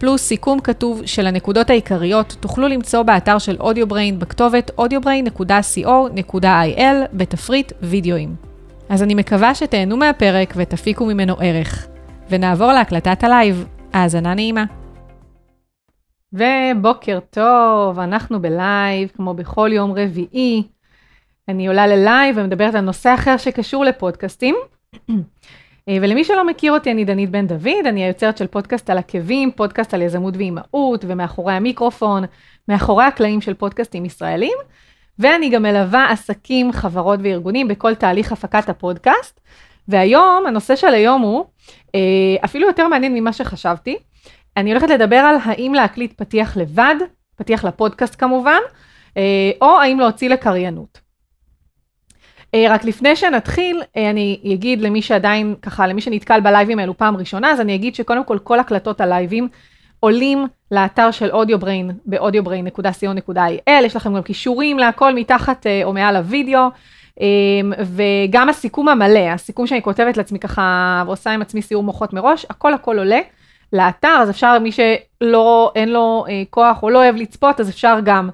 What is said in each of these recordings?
פלוס סיכום כתוב של הנקודות העיקריות, תוכלו למצוא באתר של AudioBrain בכתובת audiobrain.co.il בתפריט וידאוים. אז אני מקווה שתהנו מהפרק ותפיקו ממנו ערך. ונעבור להקלטת הלייב. האזנה נעימה. ובוקר טוב, אנחנו בלייב, כמו בכל יום רביעי. אני עולה ללייב ומדברת על נושא אחר שקשור לפודקאסטים. אה, ולמי שלא מכיר אותי, אני דנית בן דוד, אני היוצרת של פודקאסט על עקבים, פודקאסט על יזמות ואימהות, ומאחורי המיקרופון, מאחורי הקלעים של פודקאסטים ישראלים, ואני גם מלווה עסקים, חברות וארגונים בכל תהליך הפקת הפודקאסט. והיום, הנושא של היום הוא אה, אפילו יותר מעניין ממה שחשבתי. אני הולכת לדבר על האם להקליט פתיח לבד, פתיח לפודקאסט כמובן, אה, או האם להוציא לקריינות. אה, רק לפני שנתחיל, אה, אני אגיד למי שעדיין, ככה, למי שנתקל בלייבים האלו פעם ראשונה, אז אני אגיד שקודם כל, כל הקלטות הלייבים עולים לאתר של AudioBrain ב-audiobrain.co.il, יש לכם גם קישורים להכל מתחת אה, או מעל הוידאו, וגם הסיכום המלא, הסיכום שאני כותבת לעצמי ככה, ועושה עם עצמי סיור מוחות מראש, הכל הכל עולה לאתר, אז אפשר, מי שלא, אין לו כוח או לא אוהב לצפות, אז אפשר גם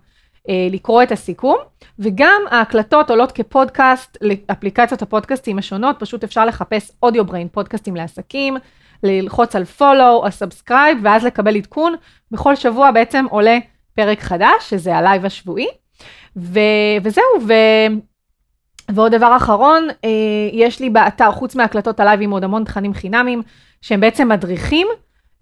לקרוא את הסיכום. וגם ההקלטות עולות כפודקאסט לאפליקציות הפודקאסטים השונות, פשוט אפשר לחפש Audio Brain פודקאסטים לעסקים, ללחוץ על follow או subscribe ואז לקבל עדכון. בכל שבוע בעצם עולה פרק חדש, שזה הלייב השבועי. ו- וזהו, ו... ועוד דבר אחרון, אה, יש לי באתר, חוץ מהקלטות הלייבים, עוד המון תכנים חינמים, שהם בעצם מדריכים,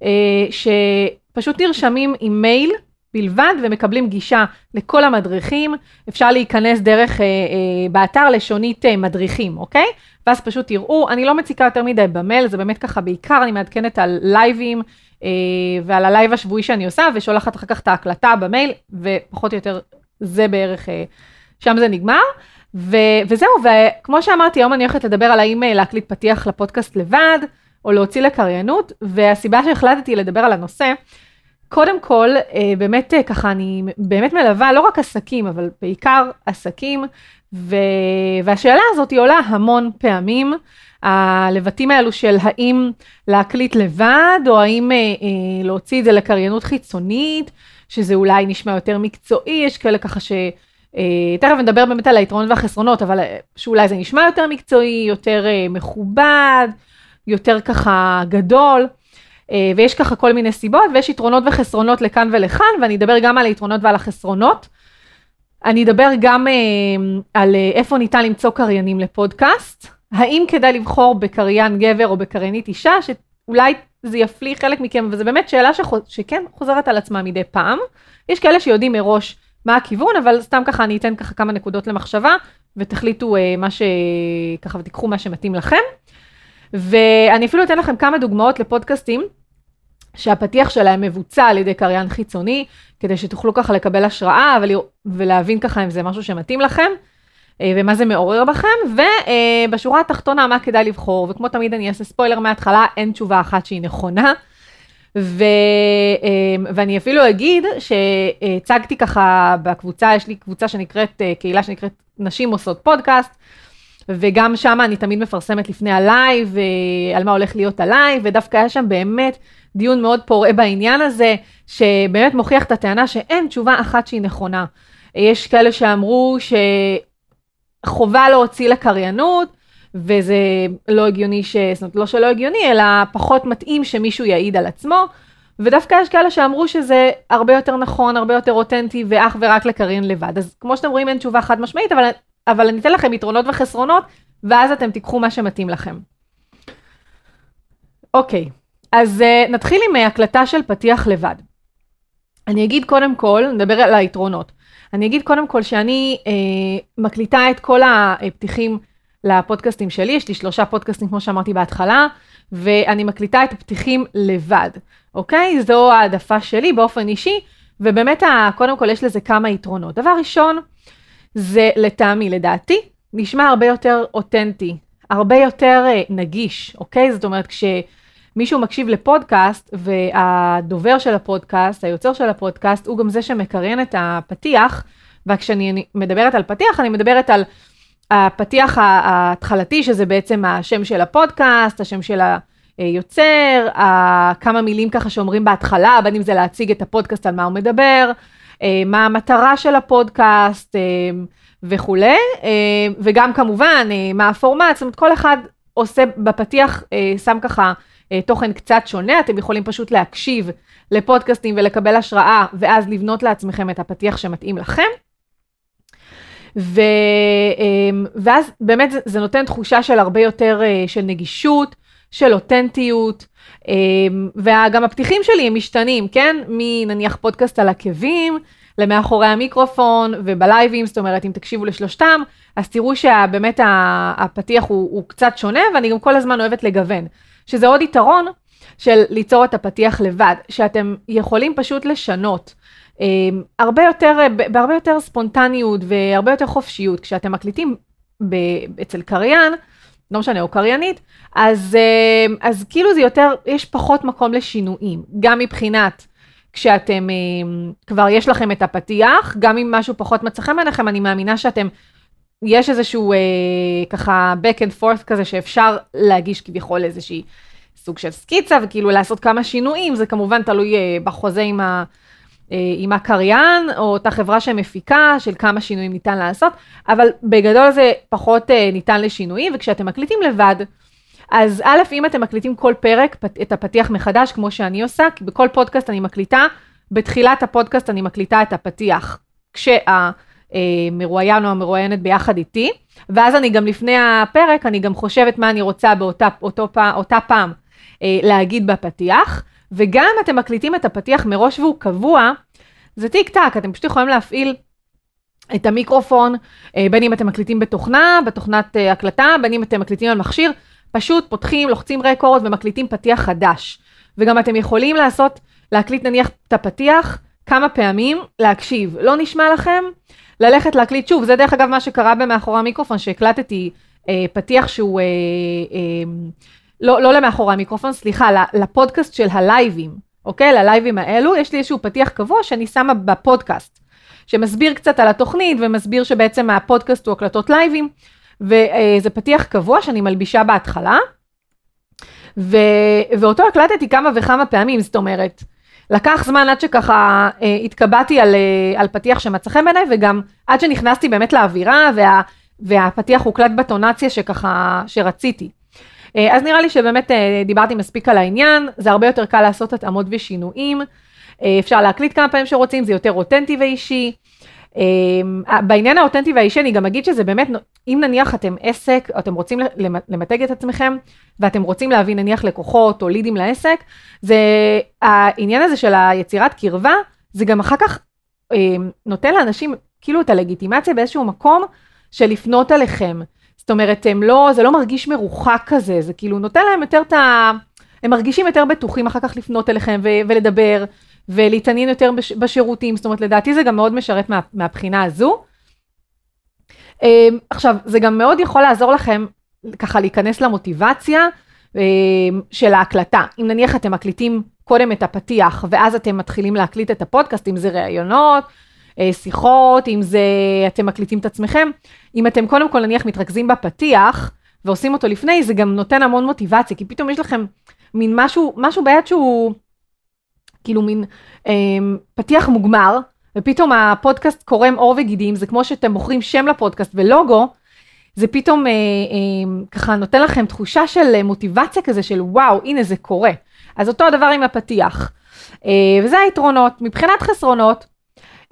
אה, שפשוט נרשמים עם מייל בלבד ומקבלים גישה לכל המדריכים. אפשר להיכנס דרך, אה, אה, באתר לשונית אה, מדריכים, אוקיי? ואז פשוט תראו, אני לא מציקה יותר מדי במייל, זה באמת ככה בעיקר, אני מעדכנת על לייבים אה, ועל הלייב השבועי שאני עושה, ושולחת אחר כך את ההקלטה במייל, ופחות או יותר זה בערך, אה, שם זה נגמר. ו- וזהו, וכמו שאמרתי, היום אני הולכת לדבר על האם אה, להקליט פתיח לפודקאסט לבד, או להוציא לקריינות, והסיבה שהחלטתי לדבר על הנושא, קודם כל, אה, באמת אה, ככה, אני באמת מלווה לא רק עסקים, אבל בעיקר עסקים, ו... והשאלה הזאת היא עולה המון פעמים. הלבטים האלו של האם להקליט לבד, או האם אה, אה, להוציא את זה לקריינות חיצונית, שזה אולי נשמע יותר מקצועי, יש כאלה ככה ש... אה, תכף נדבר באמת על היתרונות והחסרונות, אבל שאולי זה נשמע יותר מקצועי, יותר אה, מכובד, יותר ככה גדול. אה, ויש ככה כל מיני סיבות, ויש יתרונות וחסרונות לכאן ולכאן, ואני אדבר גם על היתרונות ועל החסרונות. אני אדבר גם אה, על אה, איפה ניתן למצוא קריינים לפודקאסט, האם כדאי לבחור בקריין גבר או בקריינית אישה, שאולי זה יפליא חלק מכם, וזו באמת שאלה שחוז... שכן חוזרת על עצמה מדי פעם. יש כאלה שיודעים מראש מה הכיוון, אבל סתם ככה אני אתן ככה כמה נקודות למחשבה, ותחליטו מה ש... ככה ותיקחו מה שמתאים לכם. ואני אפילו אתן לכם כמה דוגמאות לפודקאסטים שהפתיח שלהם מבוצע על ידי קריין חיצוני, כדי שתוכלו ככה לקבל השראה ולהבין ככה אם זה משהו שמתאים לכם. אה, ומה זה מעורר בכם, ובשורה התחתונה מה כדאי לבחור, וכמו תמיד אני אעשה ספוילר מההתחלה, אין תשובה אחת שהיא נכונה. ו, אה, ואני אפילו אגיד שהצגתי ככה בקבוצה, יש לי קבוצה שנקראת, אה, קהילה שנקראת נשים עושות פודקאסט, וגם שם אני תמיד מפרסמת לפני הלייב, אה, על מה הולך להיות הלייב, ודווקא היה שם באמת דיון מאוד פורה בעניין הזה, שבאמת מוכיח את הטענה שאין תשובה אחת שהיא נכונה. יש כאלה שאמרו שחובה להוציא לקריינות, וזה לא הגיוני, ש... זאת אומרת, לא שלא הגיוני, אלא פחות מתאים שמישהו יעיד על עצמו. ודווקא יש כאלה שאמרו שזה הרבה יותר נכון, הרבה יותר אותנטי, ואך ורק לקריין לבד. אז כמו שאתם רואים, אין תשובה חד משמעית, אבל אבל אני אתן לכם יתרונות וחסרונות, ואז אתם תיקחו מה שמתאים לכם. אוקיי, אז uh, נתחיל עם uh, הקלטה של פתיח לבד. אני אגיד קודם כל, נדבר על היתרונות. אני אגיד קודם כל שאני uh, מקליטה את כל הפתיחים לפודקאסטים שלי, יש לי שלושה פודקאסטים כמו שאמרתי בהתחלה, ואני מקליטה את הפתיחים לבד, אוקיי? זו העדפה שלי באופן אישי, ובאמת, קודם כל יש לזה כמה יתרונות. דבר ראשון, זה לטעמי, לדעתי, נשמע הרבה יותר אותנטי, הרבה יותר אה, נגיש, אוקיי? זאת אומרת, כשמישהו מקשיב לפודקאסט והדובר של הפודקאסט, היוצר של הפודקאסט, הוא גם זה שמקריין את הפתיח, וכשאני מדברת על פתיח, אני מדברת על הפתיח ההתחלתי, שזה בעצם השם של הפודקאסט, השם של היוצר, כמה מילים ככה שאומרים בהתחלה, בין אם זה להציג את הפודקאסט על מה הוא מדבר, מה המטרה של הפודקאסט אה, וכולי, אה, וגם כמובן מה הפורמט, זאת אומרת כל אחד עושה בפתיח, שם ככה תוכן קצת שונה, אתם יכולים פשוט להקשיב לפודקאסטים ולקבל השראה, ואז לבנות לעצמכם את הפתיח שמתאים לכם. ו, ואז באמת זה, זה נותן תחושה של הרבה יותר של נגישות, של אותנטיות, וגם הפתיחים שלי הם משתנים, כן? מנניח פודקאסט על עקבים, למאחורי המיקרופון ובלייבים, זאת אומרת, אם תקשיבו לשלושתם, אז תראו שבאמת הפתיח הוא, הוא קצת שונה, ואני גם כל הזמן אוהבת לגוון, שזה עוד יתרון של ליצור את הפתיח לבד, שאתם יכולים פשוט לשנות. אמ, הרבה יותר, בהרבה יותר ספונטניות והרבה יותר חופשיות, כשאתם מקליטים ב, אצל קריין, לא משנה, או קריינית, אז, אמ, אז כאילו זה יותר, יש פחות מקום לשינויים, גם מבחינת כשאתם, אמ, כבר יש לכם את הפתיח, גם אם משהו פחות מצא חן בעיניכם, אני מאמינה שאתם, יש איזשהו אה, ככה back and forth כזה שאפשר להגיש כביכול איזושהי סוג של סקיצה, וכאילו לעשות כמה שינויים, זה כמובן תלוי אה, בחוזה עם ה... אה, עם הקריין, או אותה חברה שמפיקה, של כמה שינויים ניתן לעשות, אבל בגדול זה פחות אה, ניתן לשינויים, וכשאתם מקליטים לבד, אז א', אם אתם מקליטים כל פרק את הפתיח מחדש, כמו שאני עושה, כי בכל פודקאסט אני מקליטה, בתחילת הפודקאסט אני מקליטה את הפתיח, כשהמרואיין או המרואיינת ביחד איתי, ואז אני גם לפני הפרק, אני גם חושבת מה אני רוצה באותה אותו, אותה פעם אה, להגיד בפתיח, וגם אם אתם מקליטים את הפתיח מראש והוא קבוע, זה טיק טק, אתם פשוט יכולים להפעיל את המיקרופון, אה, בין אם אתם מקליטים בתוכנה, בתוכנת אה, הקלטה, בין אם אתם מקליטים על מכשיר, פשוט פותחים, לוחצים רקורד ומקליטים פתיח חדש. וגם אתם יכולים לעשות, להקליט נניח את הפתיח כמה פעמים, להקשיב. לא נשמע לכם? ללכת להקליט שוב. זה דרך אגב מה שקרה במאחורי המיקרופון, שהקלטתי אה, פתיח שהוא, אה, אה, לא, לא למאחורי המיקרופון, סליחה, לפודקאסט של הלייבים, אוקיי? ללייבים האלו, יש לי איזשהו פתיח קבוע שאני שמה בפודקאסט, שמסביר קצת על התוכנית ומסביר שבעצם הפודקאסט הוא הקלטות לייבים. וזה פתיח קבוע שאני מלבישה בהתחלה, ו... ואותו הקלטתי כמה וכמה פעמים, זאת אומרת, לקח זמן עד שככה אה, התקבעתי על, אה, על פתיח שמצא חן בעיניי, וגם עד שנכנסתי באמת לאווירה, וה, והפתיח הוקלט בטונציה שככה, שרציתי. אה, אז נראה לי שבאמת אה, דיברתי מספיק על העניין, זה הרבה יותר קל לעשות התאמות ושינויים, אה, אפשר להקליט כמה פעמים שרוצים, זה יותר אותנטי ואישי. בעניין האותנטי והאישי אני גם אגיד שזה באמת, אם נניח אתם עסק, אתם רוצים למתג את עצמכם, ואתם רוצים להביא נניח לקוחות או לידים לעסק, זה העניין הזה של היצירת קרבה, זה גם אחר כך נותן לאנשים כאילו את הלגיטימציה באיזשהו מקום של לפנות אליכם. זאת אומרת, הם לא, זה לא מרגיש מרוחק כזה, זה כאילו נותן להם יותר את ה... הם מרגישים יותר בטוחים אחר כך לפנות אליכם ו- ולדבר, ולהתעניין יותר בש, בשירותים, זאת אומרת לדעתי זה גם מאוד משרת מה, מהבחינה הזו. אמ, עכשיו, זה גם מאוד יכול לעזור לכם ככה להיכנס למוטיבציה אמ, של ההקלטה. אם נניח אתם מקליטים קודם את הפתיח, ואז אתם מתחילים להקליט את הפודקאסט, אם זה ראיונות, שיחות, אם זה אתם מקליטים את עצמכם, אם אתם קודם כל נניח מתרכזים בפתיח, ועושים אותו לפני, זה גם נותן המון מוטיבציה, כי פתאום יש לכם מין משהו, משהו ביד שהוא כאילו מין אה, פתיח מוגמר, ופתאום הפודקאסט קורם עור וגידים, זה כמו שאתם בוחרים שם לפודקאסט ולוגו, זה פתאום אה, אה, ככה נותן לכם תחושה של אה, מוטיבציה כזה של וואו, הנה זה קורה. אז אותו הדבר עם הפתיח. אה, וזה היתרונות. מבחינת חסרונות, אה,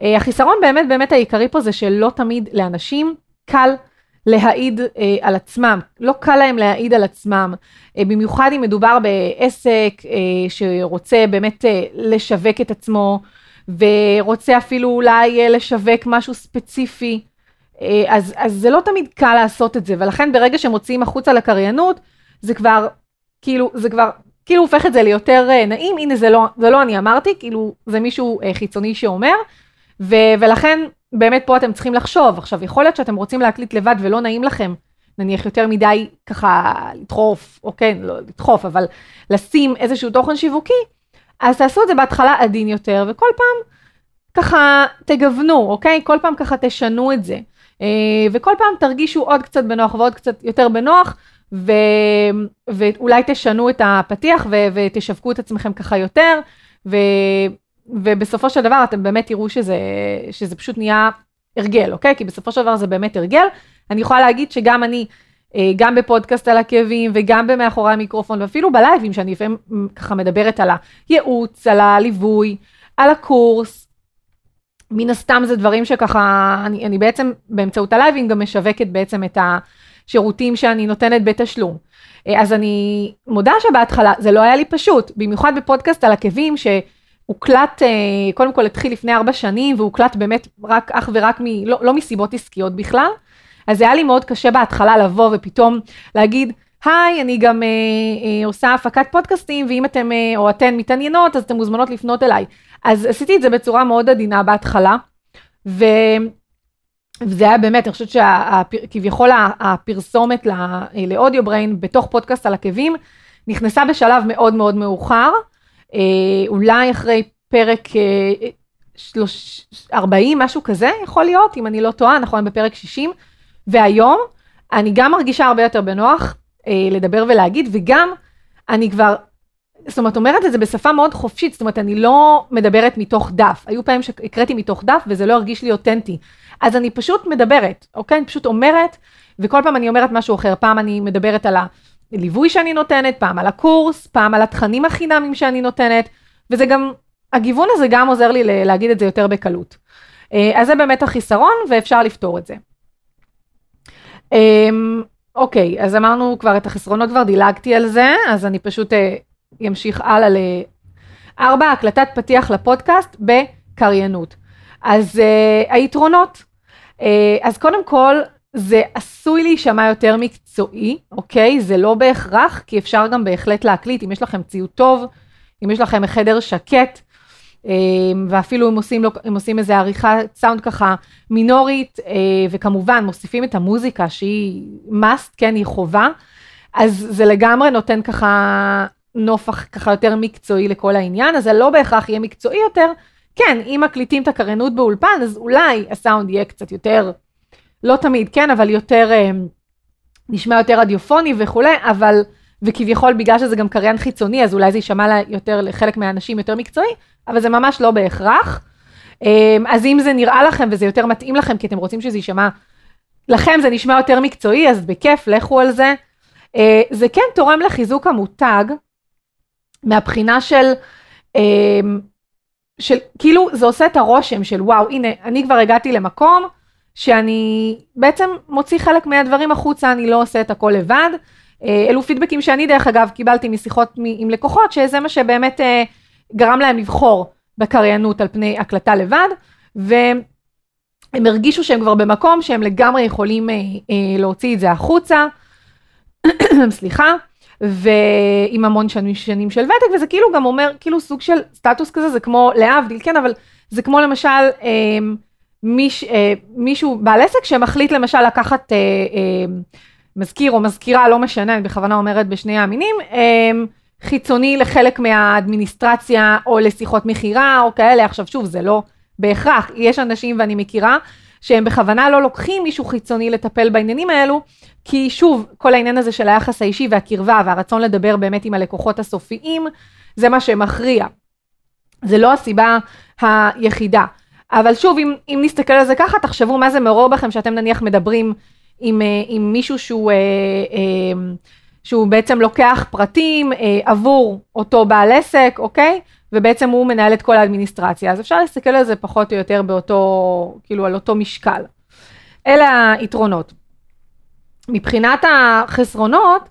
החיסרון באמת באמת העיקרי פה זה שלא תמיד לאנשים קל להעיד אה, על עצמם, לא קל להם להעיד על עצמם, אה, במיוחד אם מדובר בעסק אה, שרוצה באמת אה, לשווק את עצמו, ורוצה אפילו אולי אה, לשווק משהו ספציפי, אה, אז, אז זה לא תמיד קל לעשות את זה, ולכן ברגע שמוציאים החוצה לקריינות, זה כבר, כאילו, זה כבר, כאילו הופך את זה ליותר אה, נעים, הנה זה לא, זה לא אני אמרתי, כאילו זה מישהו אה, חיצוני שאומר, ו, ולכן באמת פה אתם צריכים לחשוב. עכשיו, יכול להיות שאתם רוצים להקליט לבד ולא נעים לכם, נניח יותר מדי ככה לדחוף, או כן, לא לדחוף, אבל לשים איזשהו תוכן שיווקי, אז תעשו את זה בהתחלה עדין יותר, וכל פעם ככה תגוונו, אוקיי? כל פעם ככה תשנו את זה. אה, וכל פעם תרגישו עוד קצת בנוח ועוד קצת יותר בנוח, ו... ואולי תשנו את הפתיח ו... ותשווקו את עצמכם ככה יותר, ו... ובסופו של דבר אתם באמת תראו שזה, שזה פשוט נהיה הרגל, אוקיי? כי בסופו של דבר זה באמת הרגל. אני יכולה להגיד שגם אני, אה, גם בפודקאסט על עקבים וגם במאחורי המיקרופון ואפילו בלייבים שאני לפעמים ככה מדברת על הייעוץ, על הליווי, על הקורס. מן הסתם זה דברים שככה, אני, אני בעצם באמצעות הלייבים גם משווקת בעצם את השירותים שאני נותנת בתשלום. אה, אז אני מודה שבהתחלה זה לא היה לי פשוט, במיוחד בפודקאסט על עקבים שהוקלט, אה, קודם כל התחיל לפני ארבע שנים והוקלט באמת רק אך ורק מ... לא, לא מסיבות עסקיות בכלל. אז היה לי מאוד קשה בהתחלה לבוא ופתאום להגיד, היי, אני גם אה, אה, עושה הפקת פודקאסטים, ואם אתם אה, או אתן מתעניינות, אז אתן מוזמנות לפנות אליי. אז עשיתי את זה בצורה מאוד עדינה בהתחלה, ו... וזה היה באמת, אני חושבת שכביכול הפרסומת לאודיו בריין בתוך פודקאסט על עקבים, נכנסה בשלב מאוד מאוד מאוחר, אה, אולי אחרי פרק 40, אה, משהו כזה יכול להיות, אם אני לא טועה, נכון, בפרק 60, והיום אני גם מרגישה הרבה יותר בנוח אה, לדבר ולהגיד, וגם אני כבר, זאת אומרת, אומרת את זה בשפה מאוד חופשית, זאת אומרת, אני לא מדברת מתוך דף. היו פעמים שהקראתי מתוך דף וזה לא הרגיש לי אותנטי. אז אני פשוט מדברת, אוקיי? אני פשוט אומרת, וכל פעם אני אומרת משהו אחר. פעם אני מדברת על הליווי שאני נותנת, פעם על הקורס, פעם על התכנים החינמים שאני נותנת, וזה גם, הגיוון הזה גם עוזר לי להגיד את זה יותר בקלות. אה, אז זה באמת החיסרון, ואפשר לפתור את זה. אמ, אוקיי, אז אמרנו כבר את החסרונות, כבר דילגתי על זה, אז אני פשוט אמשיך אה, הלאה לארבע, הקלטת פתיח לפודקאסט בקריינות. אז uh, היתרונות, uh, אז קודם כל, זה עשוי להישמע יותר מקצועי, אוקיי? זה לא בהכרח, כי אפשר גם בהחלט להקליט, אם יש לכם ציוד טוב, אם יש לכם חדר שקט, אמ, ואפילו אם עושים, אם עושים איזה עריכה סאונד ככה מינורית, אה, וכמובן מוסיפים את המוזיקה שהיא must, כן, היא חובה, אז זה לגמרי נותן ככה נופח ככה יותר מקצועי לכל העניין, אז זה לא בהכרח יהיה מקצועי יותר. כן, אם מקליטים את הקריינות באולפן, אז אולי הסאונד יהיה קצת יותר, לא תמיד, כן, אבל יותר, אה, נשמע יותר רדיופוני וכולי, אבל, וכביכול בגלל שזה גם קריין חיצוני, אז אולי זה יישמע יותר לחלק מהאנשים יותר מקצועי, אבל זה ממש לא בהכרח. אמ, אז אם זה נראה לכם וזה יותר מתאים לכם, כי אתם רוצים שזה יישמע, לכם זה נשמע יותר מקצועי, אז בכיף, לכו על זה. אה, זה כן תורם לחיזוק המותג, מהבחינה של, של כאילו זה עושה את הרושם של וואו, הנה, אני כבר הגעתי למקום שאני בעצם מוציא חלק מהדברים החוצה, אני לא עושה את הכל לבד. אה, אלו פידבקים שאני דרך אגב קיבלתי משיחות עם לקוחות, שזה מה שבאמת אה, גרם להם לבחור בקריינות על פני הקלטה לבד, והם הרגישו שהם כבר במקום שהם לגמרי יכולים אה, להוציא את זה החוצה, סליחה, ועם המון שנים, שנים של ותק, וזה כאילו גם אומר, כאילו סוג של סטטוס כזה, זה כמו להבדיל, כן, אבל זה כמו למשל מיש, אה, מישהו, בעל עסק שמחליט למשל לקחת אה, אה, מזכיר או מזכירה, לא משנה, אני בכוונה אומרת בשני המינים, אה, חיצוני לחלק מהאדמיניסטרציה או לשיחות מכירה או כאלה. עכשיו שוב, זה לא בהכרח, יש אנשים ואני מכירה שהם בכוונה לא לוקחים מישהו חיצוני לטפל בעניינים האלו, כי שוב, כל העניין הזה של היחס האישי והקרבה והרצון לדבר באמת עם הלקוחות הסופיים, זה מה שמכריע. זה לא הסיבה היחידה. אבל שוב, אם, אם נסתכל על זה ככה, תחשבו מה זה מעורר בכם שאתם נניח מדברים עם, אה, עם מישהו שהוא... אה, אה, שהוא בעצם לוקח פרטים עבור אותו בעל עסק, אוקיי? ובעצם הוא מנהל את כל האדמיניסטרציה. אז אפשר להסתכל על זה פחות או יותר באותו, כאילו על אותו משקל. אלה היתרונות. מבחינת החסרונות,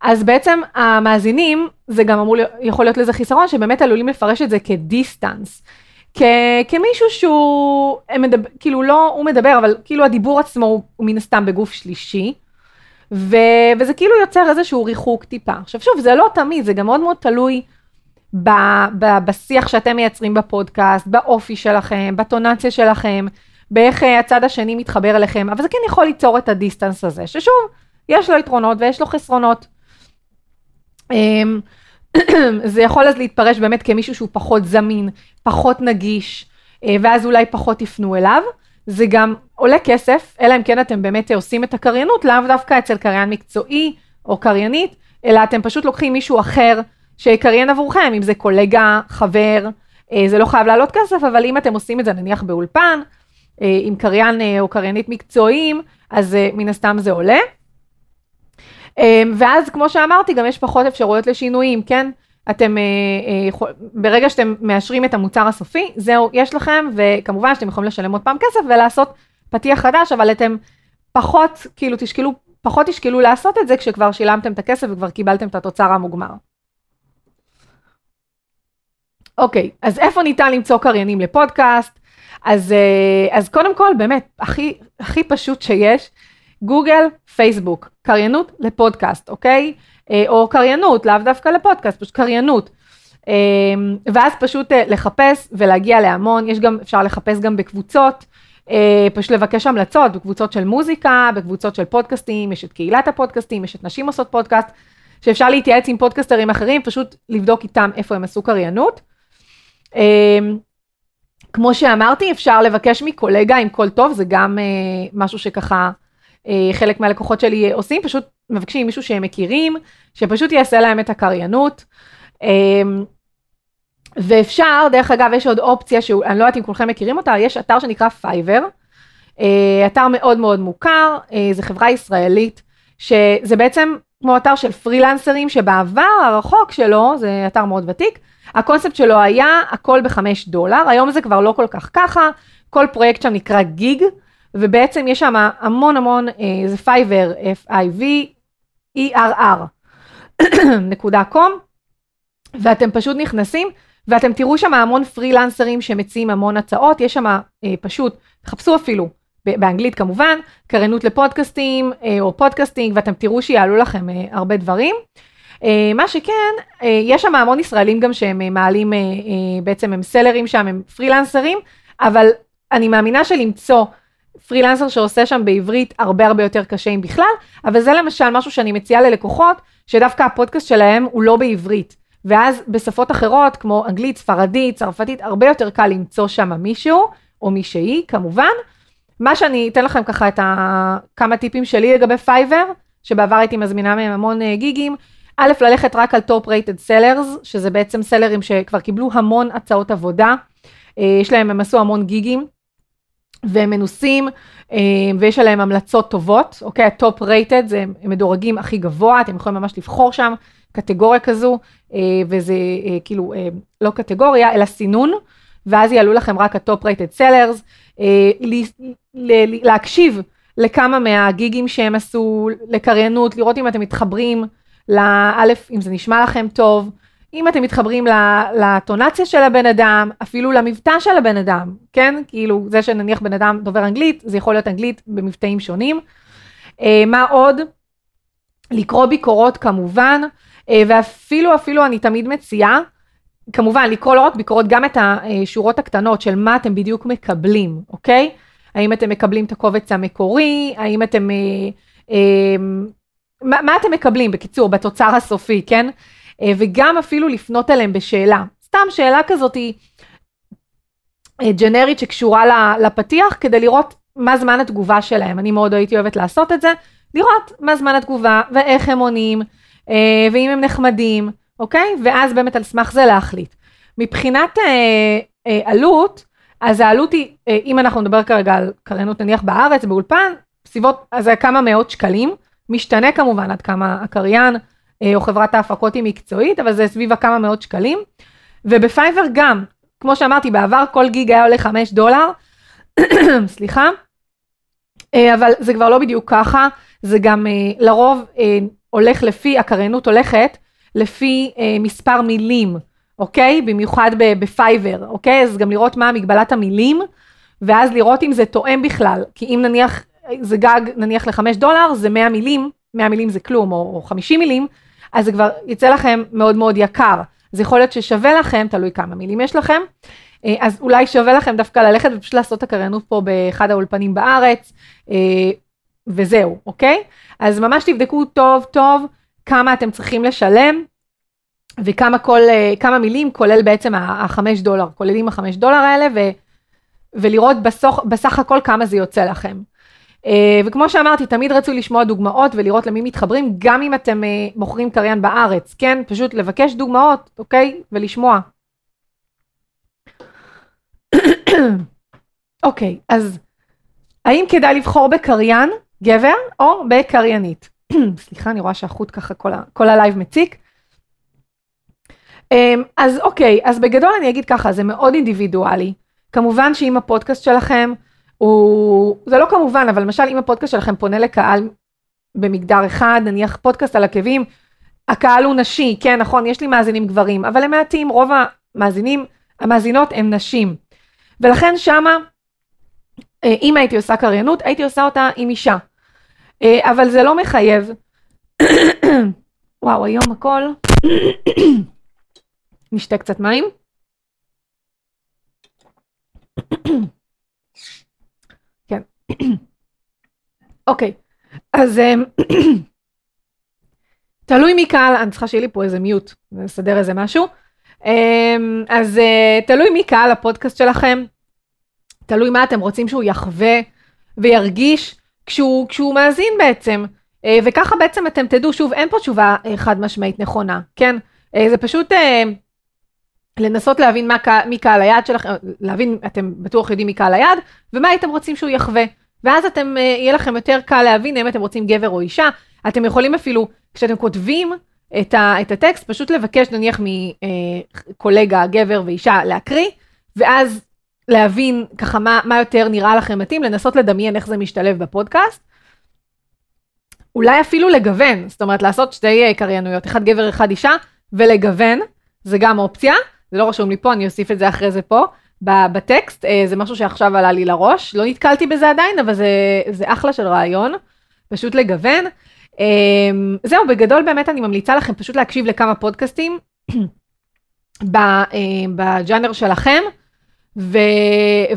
אז בעצם המאזינים, זה גם אמור, יכול להיות לזה חיסרון, שבאמת עלולים לפרש את זה כדיסטנס. כ- כמישהו שהוא, מדבר, כאילו לא הוא מדבר, אבל כאילו הדיבור עצמו הוא, מן הסתם בגוף שלישי. ו... וזה כאילו יוצר איזשהו ריחוק טיפה. עכשיו שוב, זה לא תמיד, זה גם מאוד מאוד תלוי ב... ב... בשיח שאתם מייצרים בפודקאסט, באופי שלכם, בטונציה שלכם, באיך אה, הצד השני מתחבר אליכם, אבל זה כן יכול ליצור את הדיסטנס הזה, ששוב, יש לו יתרונות ויש לו חסרונות. אמ, זה יכול אז להתפרש באמת כמישהו שהוא פחות זמין, פחות נגיש, אה, ואז אולי פחות יפנו אליו. זה גם עולה כסף, אלא אם כן אתם באמת עושים את הקריינות, לאו דווקא אצל קריין מקצועי או קריינית, אלא אתם פשוט לוקחים מישהו אחר שיקריין עבורכם, אם זה קולגה, חבר, אה, זה לא חייב לעלות כסף, אבל אם אתם עושים את זה נניח באולפן, אה, עם קריין או קריינית מקצועיים, אז מן הסתם זה עולה. ואז כמו שאמרתי, גם יש פחות אפשרויות לשינויים, כן? אתם, אה, אה, ברגע שאתם מאשרים את המוצר הסופי, זהו, יש לכם, וכמובן שאתם יכולים לשלם עוד פעם כסף ולעשות פתיח חדש, אבל אתם פחות, כאילו תשקלו, פחות תשקלו לעשות את זה כשכבר שילמתם את הכסף וכבר קיבלתם את התוצר המוגמר. אוקיי, אז איפה ניתן למצוא קריינים לפודקאסט? אז, אה, אז קודם כל, באמת, הכי, הכי פשוט שיש, גוגל, פייסבוק, קריינות לפודקאסט, אוקיי? אה, או קריינות, לאו דווקא לפודקאסט, פשוט קריינות. אה, ואז פשוט אה, לחפש ולהגיע להמון, יש גם, אפשר לחפש גם בקבוצות, פשוט לבקש המלצות, בקבוצות של מוזיקה, בקבוצות של פודקאסטים, יש את קהילת הפודקאסטים, יש את נשים עושות פודקאסט, שאפשר להתייעץ עם פודקאסטרים אחרים, פשוט לבדוק איתם איפה הם עשו קריינות. כמו שאמרתי, אפשר לבקש מקולגה עם קול טוב, זה גם משהו שככה חלק מהלקוחות שלי עושים, פשוט מבקשים מישהו שהם מכירים, שפשוט יעשה להם את הקריינות. אמ, ואפשר, דרך אגב, יש עוד אופציה שאני לא יודעת אם כולכם מכירים אותה, יש אתר שנקרא Fiverr, אה, אתר מאוד מאוד מוכר, אה, זה חברה ישראלית, שזה בעצם כמו אתר של פרילנסרים, שבעבר הרחוק שלו, זה אתר מאוד ותיק, הקונספט שלו היה הכל בחמש דולר, היום זה כבר לא כל כך ככה, כל פרויקט שם נקרא gig, ובעצם יש שם המון המון, אה, זה Fiverr, F-I-V, E-R-R.com, ואתם פשוט נכנסים, ואתם תראו שם המון פרילנסרים שמציעים המון הצעות, יש שם אה, פשוט, תחפשו אפילו, באנגלית כמובן, קריינות לפודקאסטים אה, או podcasting, ואתם תראו שיעלו לכם אה, הרבה דברים. אה, מה שכן, אה, יש שם המון ישראלים גם שהם אה, מעלים, אה, אה, בעצם הם סלרים שם, הם פרילנסרים, אבל אני מאמינה שלמצוא פרילנסר שעושה שם בעברית הרבה הרבה יותר קשה אם בכלל, אבל זה למשל משהו שאני מציעה ללקוחות, שדווקא הפודקאסט שלהם הוא לא בעברית. ואז בשפות אחרות, כמו אנגלית, ספרדית, צרפתית, הרבה יותר קל למצוא שם מישהו, או מישהי כמובן. מה שאני אתן לכם ככה את ה... כמה טיפים שלי לגבי Fiverr, שבעבר הייתי מזמינה מהם המון אה, גיגים. א', ללכת רק על top rated sellers, שזה בעצם סלרים שכבר קיבלו המון הצעות עבודה. אה, יש להם, הם עשו המון גיגים. והם מנוסים אה, ויש עליהם המלצות טובות, אוקיי? ה top rated זה הם מדורגים הכי גבוה, אתם יכולים ממש לבחור שם קטגוריה כזו, אה, וזה אה, כאילו לא קטגוריה, אלא סינון, ואז יעלו לכם רק ה top rated sellers, להקשיב לכמה מהגיגים שהם עשו, לקריינות, לראות אם אתם מתחברים לאלף, אם זה נשמע לכם טוב, אם אתם מתחברים לאינטונציה של הבן אדם, אפילו למבטא של הבן אדם, כן? כאילו, זה שנניח בן אדם דובר אנגלית, זה יכול להיות אנגלית במבטאים שונים. אה, מה עוד? לקרוא ביקורות כמובן, אה, ואפילו, אפילו אני תמיד מציעה, כמובן, לקרוא לא רק ביקורות, גם את השורות הקטנות של מה אתם בדיוק מקבלים, אוקיי? האם אתם מקבלים את הקובץ המקורי, האם אתם... אה, מה, מה אתם מקבלים, בקיצור, בתוצר הסופי, כן? אה, וגם אפילו לפנות אליהם בשאלה. סתם שאלה כזאת היא אה, ג'נרית שקשורה לפתיח, כדי לראות מה זמן התגובה שלהם. אני מאוד הייתי אוהבת לעשות את זה, לראות מה זמן התגובה ואיך הם עונים, אה, ואם הם נחמדים, אוקיי? ואז באמת על סמך זה להחליט. מבחינת עלות, אז העלות היא, אם אנחנו נדבר כרגע על קריינות נניח בארץ, באולפן, סביבות, אז זה כמה מאות שקלים, משתנה כמובן עד כמה הקריין או חברת ההפקות היא מקצועית, אבל זה סביב הכמה מאות שקלים. ובפייבר גם, כמו שאמרתי, בעבר כל גיג היה עולה 5 דולר, סליחה, אה, אבל זה כבר לא בדיוק ככה, זה גם אה, לרוב הולך לפי, הקריינות הולכת לפי מספר מילים, אוקיי? במיוחד בפייבר, אוקיי? אז גם לראות מה מגבלת המילים, ואז לראות אם זה תואם בכלל, כי אם נניח, זה גג נניח לחמש דולר, זה 100 מילים, 100 מילים זה כלום, או, או 50 מילים, אז זה כבר יצא לכם מאוד מאוד יקר. אז יכול להיות ששווה לכם, תלוי כמה מילים יש לכם, אה, אז אולי שווה לכם דווקא ללכת ופשוט לעשות את הקריינות פה באחד האולפנים בארץ, אה, וזהו, אוקיי? אז ממש תבדקו טוב טוב כמה אתם צריכים לשלם, וכמה כל, אה, כמה מילים כולל בעצם החמש דולר, כוללים החמש דולר האלה, ו, ולראות בסוך, בסך הכל כמה זה יוצא לכם. וכמו שאמרתי, תמיד רצו לשמוע דוגמאות ולראות למי מתחברים, גם אם אתם מוכרים קריין בארץ, כן? פשוט לבקש דוגמאות, אוקיי? ולשמוע. אוקיי, אז האם כדאי לבחור בקריין, גבר, או בקריינית? סליחה, אני רואה שהחוט ככה כל, כל הלייב מציק. אמ, אז אוקיי, אז בגדול אני אגיד ככה, זה מאוד אינדיבידואלי. כמובן שאם הפודקאסט שלכם הוא, זה לא כמובן, אבל למשל אם הפודקאסט שלכם פונה לקהל במגדר אחד, נניח פודקאסט על עקבים, הקהל הוא נשי, כן, נכון, יש לי מאזינים גברים, אבל הם מעטים, רוב המאזינים, המאזינות הם נשים. ולכן שמה, אה, אם הייתי עושה קריינות, הייתי עושה אותה עם אישה. אה, אבל זה לא מחייב. וואו, היום הכל. נשתה קצת מים. אוקיי, אז אה, תלוי מי קהל, אני צריכה שיהיה לי פה איזה מיוט, נסדר איזה משהו. אז תלוי מי קהל הפודקאסט שלכם. תלוי מה אתם רוצים שהוא יחווה וירגיש כשהוא, כשהוא מאזין בעצם. אה, וככה בעצם אתם תדעו, שוב, אין פה תשובה אה, חד משמעית נכונה, כן? אה, זה פשוט לנסות להבין מה, מי קהל היעד שלכם, להבין, אתם בטוח יודעים מי קהל היעד, ומה הייתם רוצים שהוא יחווה. ואז אתם, יהיה לכם יותר קל להבין אם אתם רוצים גבר או אישה. אתם יכולים אפילו, כשאתם כותבים את, ה, את הטקסט, פשוט לבקש נניח מקולגה, גבר ואישה להקריא, ואז להבין ככה מה, מה יותר נראה לכם מתאים, לנסות לדמיין איך זה משתלב בפודקאסט. אולי אפילו לגוון, זאת אומרת לעשות שתי אה, קריינויות, אחד גבר, אחד אישה, ולגוון, זה גם אופציה, זה לא רשום לי פה, אני אוסיף את זה אחרי זה פה, בטקסט, אה, זה משהו שעכשיו עלה לי לראש, לא נתקלתי בזה עדיין, אבל זה, זה אחלה של רעיון, פשוט לגוון. אמ, זהו, בגדול באמת אני ממליצה לכם פשוט להקשיב לכמה פודקאסטים אה, בג'אנר שלכם. ו,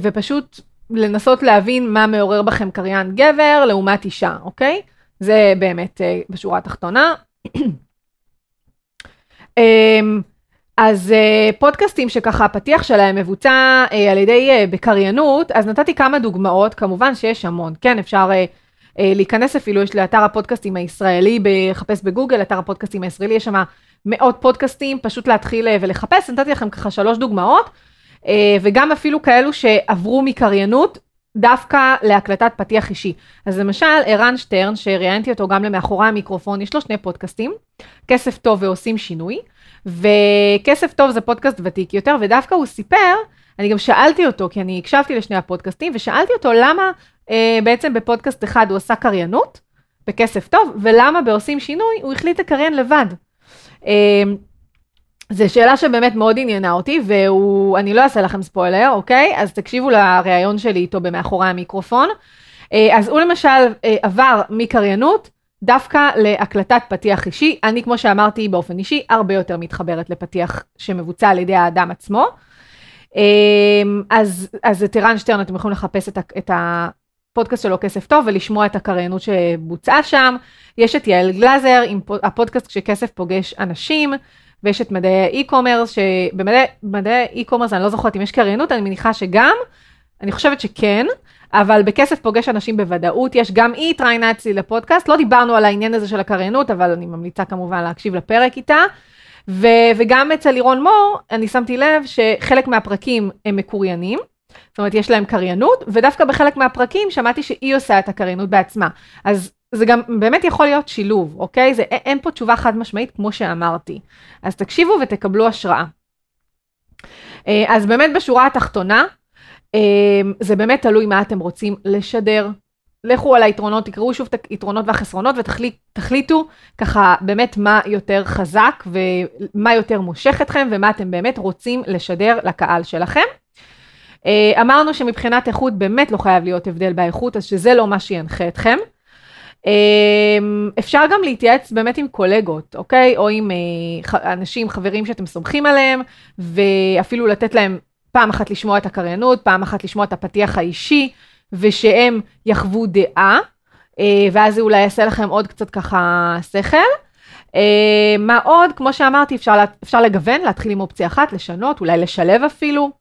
ופשוט לנסות להבין מה מעורר בכם קריין גבר לעומת אישה, אוקיי? זה באמת אה, בשורה התחתונה. אז אה, פודקאסטים שככה הפתיח שלהם מבוצע אה, על ידי בקריינות, אז נתתי כמה דוגמאות, כמובן שיש המון, כן, אפשר להיכנס אפילו, יש לאתר הפודקאסטים הישראלי, לחפש בגוגל, אתר הפודקאסטים הישראלי, יש שם מאות פודקאסטים, פשוט להתחיל ולחפש, נתתי לכם ככה שלוש דוגמאות. אה, וגם אפילו כאלו שעברו מקריינות דווקא להקלטת פתיח אישי. אז למשל, ערן שטרן, שראיינתי אותו גם למאחורי המיקרופון, יש לו שני פודקאסטים, כסף טוב ועושים שינוי, וכסף טוב זה פודקאסט ותיק יותר, ודווקא הוא סיפר, אני גם שאלתי אותו, כי אני הקשבתי לשני הפודקאסטים, ושאלתי אותו למה אה, בעצם בפודקאסט אחד הוא עשה קריינות, בכסף טוב, ולמה בעושים שינוי הוא החליט לקריין לבד. אה, זו שאלה שבאמת מאוד עניינה אותי, ואני לא אעשה לכם ספוילר, אוקיי? אז תקשיבו לראיון שלי איתו במאחורי המיקרופון. אה, אז הוא למשל אה, עבר מקריינות דווקא להקלטת פתיח אישי. אני, כמו שאמרתי באופן אישי, הרבה יותר מתחברת לפתיח שמבוצע על ידי האדם עצמו. אה, אז, אז את ערן שטרן, אתם יכולים לחפש את, את הפודקאסט שלו כסף טוב ולשמוע את הקריינות שבוצעה שם. יש את יעל גלאזר עם הפודקאסט כשכסף פוגש אנשים. ויש את מדעי האי-קומרס, שבמדעי האי-קומרס אני לא זוכרת אם יש קריינות, אני מניחה שגם, אני חושבת שכן, אבל בכסף פוגש אנשים בוודאות, יש גם היא התראיינה אצלי לפודקאסט, לא דיברנו על העניין הזה של הקריינות, אבל אני ממליצה כמובן להקשיב לפרק איתה. ו- וגם אצל לירון מור, אני שמתי לב שחלק מהפרקים הם מקוריינים, זאת אומרת, יש להם קריינות, ודווקא בחלק מהפרקים שמעתי שהיא עושה את הקריינות בעצמה. אז זה גם באמת יכול להיות שילוב, אוקיי? זה, אין פה תשובה חד משמעית כמו שאמרתי. אז תקשיבו ותקבלו השראה. אה, אז באמת בשורה התחתונה, זה באמת תלוי מה אתם רוצים לשדר. לכו על היתרונות, תקראו שוב את היתרונות והחסרונות ותחליטו ככה באמת מה יותר חזק ומה יותר מושך אתכם ומה אתם באמת רוצים לשדר לקהל שלכם. אה, אמרנו שמבחינת איכות באמת לא חייב להיות הבדל באיכות, אז שזה לא מה שינחה אתכם. אפשר גם להתייעץ באמת עם קולגות, אוקיי? או עם אנשים, חברים שאתם סומכים עליהם, ואפילו לתת להם פעם אחת לשמוע את הקריינות, פעם אחת לשמוע את הפתיח האישי, ושהם יחוו דעה, ואז זה אולי יעשה לכם עוד קצת ככה שכל. מה עוד? כמו שאמרתי, אפשר, אפשר לגוון, להתחיל עם אופציה אחת, לשנות, אולי לשלב אפילו.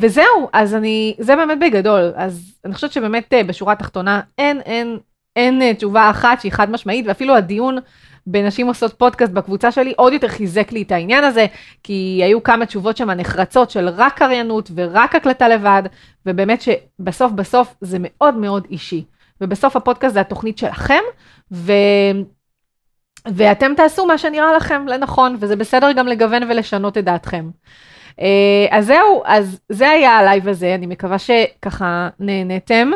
וזהו, אז אני, זה באמת בגדול. אז אני חושבת שבאמת בשורה התחתונה אין, אין, אין תשובה אחת שהיא חד משמעית, ואפילו הדיון בנשים עושות פודקאסט בקבוצה שלי עוד יותר חיזק לי את העניין הזה, כי היו כמה תשובות שם נחרצות של רק קריינות ורק הקלטה לבד, ובאמת שבסוף בסוף זה מאוד מאוד אישי. ובסוף הפודקאסט זה התוכנית שלכם, ו... ואתם תעשו מה שנראה לכם לנכון, וזה בסדר גם לגוון ולשנות את דעתכם. אז זהו, אז זה היה הלייב הזה, אני מקווה שככה נהניתם.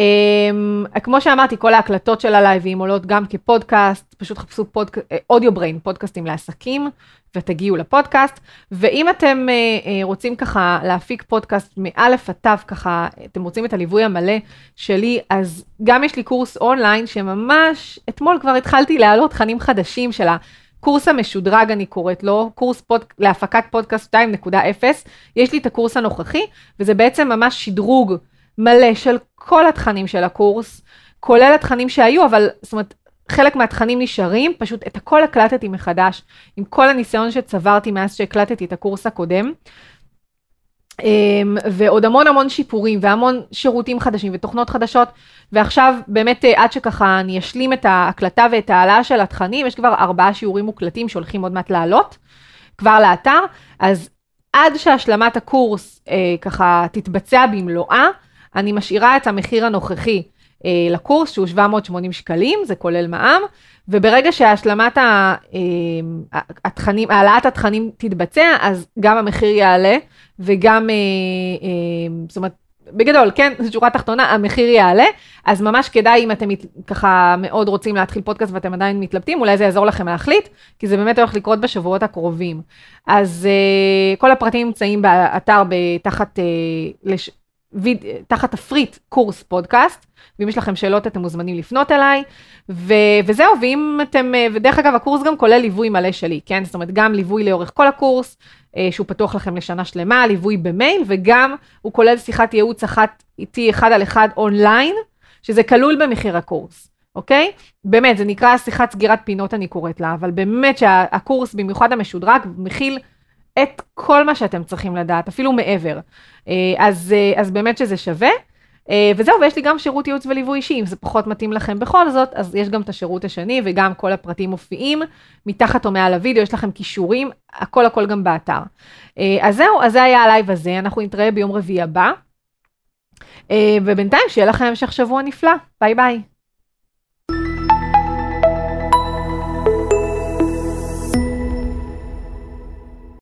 אמ, כמו שאמרתי, כל ההקלטות של הלייבים עולות גם כפודקאסט, פשוט חפשו פודק... Audio Brain, פודקאסטים לעסקים, ותגיעו לפודקאסט. ואם אתם אה, אה, רוצים ככה להפיק פודקאסט מאלף עד תו, ככה, אתם רוצים את הליווי המלא שלי, אז גם יש לי קורס אונליין שממש, אתמול כבר התחלתי להעלות תכנים חדשים של הקורס המשודרג, אני קוראת לו, קורס פוד... להפקת פודקאסט 2.0. יש לי את הקורס הנוכחי, וזה בעצם ממש שדרוג. מלא של כל התכנים של הקורס, כולל התכנים שהיו, אבל זאת אומרת, חלק מהתכנים נשארים, פשוט את הכל הקלטתי מחדש, עם כל הניסיון שצברתי מאז שהקלטתי את הקורס הקודם. אמ, ועוד המון המון שיפורים והמון שירותים חדשים ותוכנות חדשות, ועכשיו באמת עד שככה אני אשלים את ההקלטה ואת ההעלאה של התכנים, יש כבר ארבעה שיעורים מוקלטים שהולכים עוד מעט לעלות, כבר לאתר, אז עד שהשלמת הקורס אה, ככה תתבצע במלואה, אני משאירה את המחיר הנוכחי אה, לקורס, שהוא 780 שקלים, זה כולל מע"מ, וברגע שהשלמת ה, אה, התכנים, העלאת התכנים תתבצע, אז גם המחיר יעלה, וגם, אה, אה, זאת אומרת, בגדול, כן, זו שורה תחתונה, המחיר יעלה, אז ממש כדאי אם אתם ככה מאוד רוצים להתחיל פודקאסט ואתם עדיין מתלבטים, אולי זה יעזור לכם להחליט, כי זה באמת הולך לקרות בשבועות הקרובים. אז uh, כל הפרטים נמצאים באתר תחת, uh, לש... ויד... תחת תפריט קורס פודקאסט, ואם יש לכם שאלות אתם מוזמנים לפנות אליי, ו... וזהו, ואם אתם, ודרך אגב הקורס גם כולל ליווי מלא שלי, כן? זאת אומרת גם ליווי לאורך כל הקורס, אה, שהוא פתוח לכם לשנה שלמה, ליווי במייל, וגם הוא כולל שיחת ייעוץ אחת איתי אחד על אחד אונליין, שזה כלול במחיר הקורס. אוקיי? באמת, זה נקרא שיחת סגירת פינות אני קוראת לה, אבל באמת שהקורס, במיוחד המשודרג, מכיל את כל מה שאתם צריכים לדעת, אפילו מעבר. אה, אז, אה, אז באמת שזה שווה. אה, וזהו, ויש לי גם שירות ייעוץ וליווי אישי, אם זה פחות מתאים לכם בכל זאת, אז יש גם את השירות השני, וגם כל הפרטים מופיעים מתחת או מעל הוידאו, יש לכם קישורים, הכל הכל גם באתר. אז זהו, אז זה היה הלייב הזה, אנחנו נתראה ביום רביעי הבא. ובינתיים שיהיה לכם המשך שבוע נפלא, ביי ביי.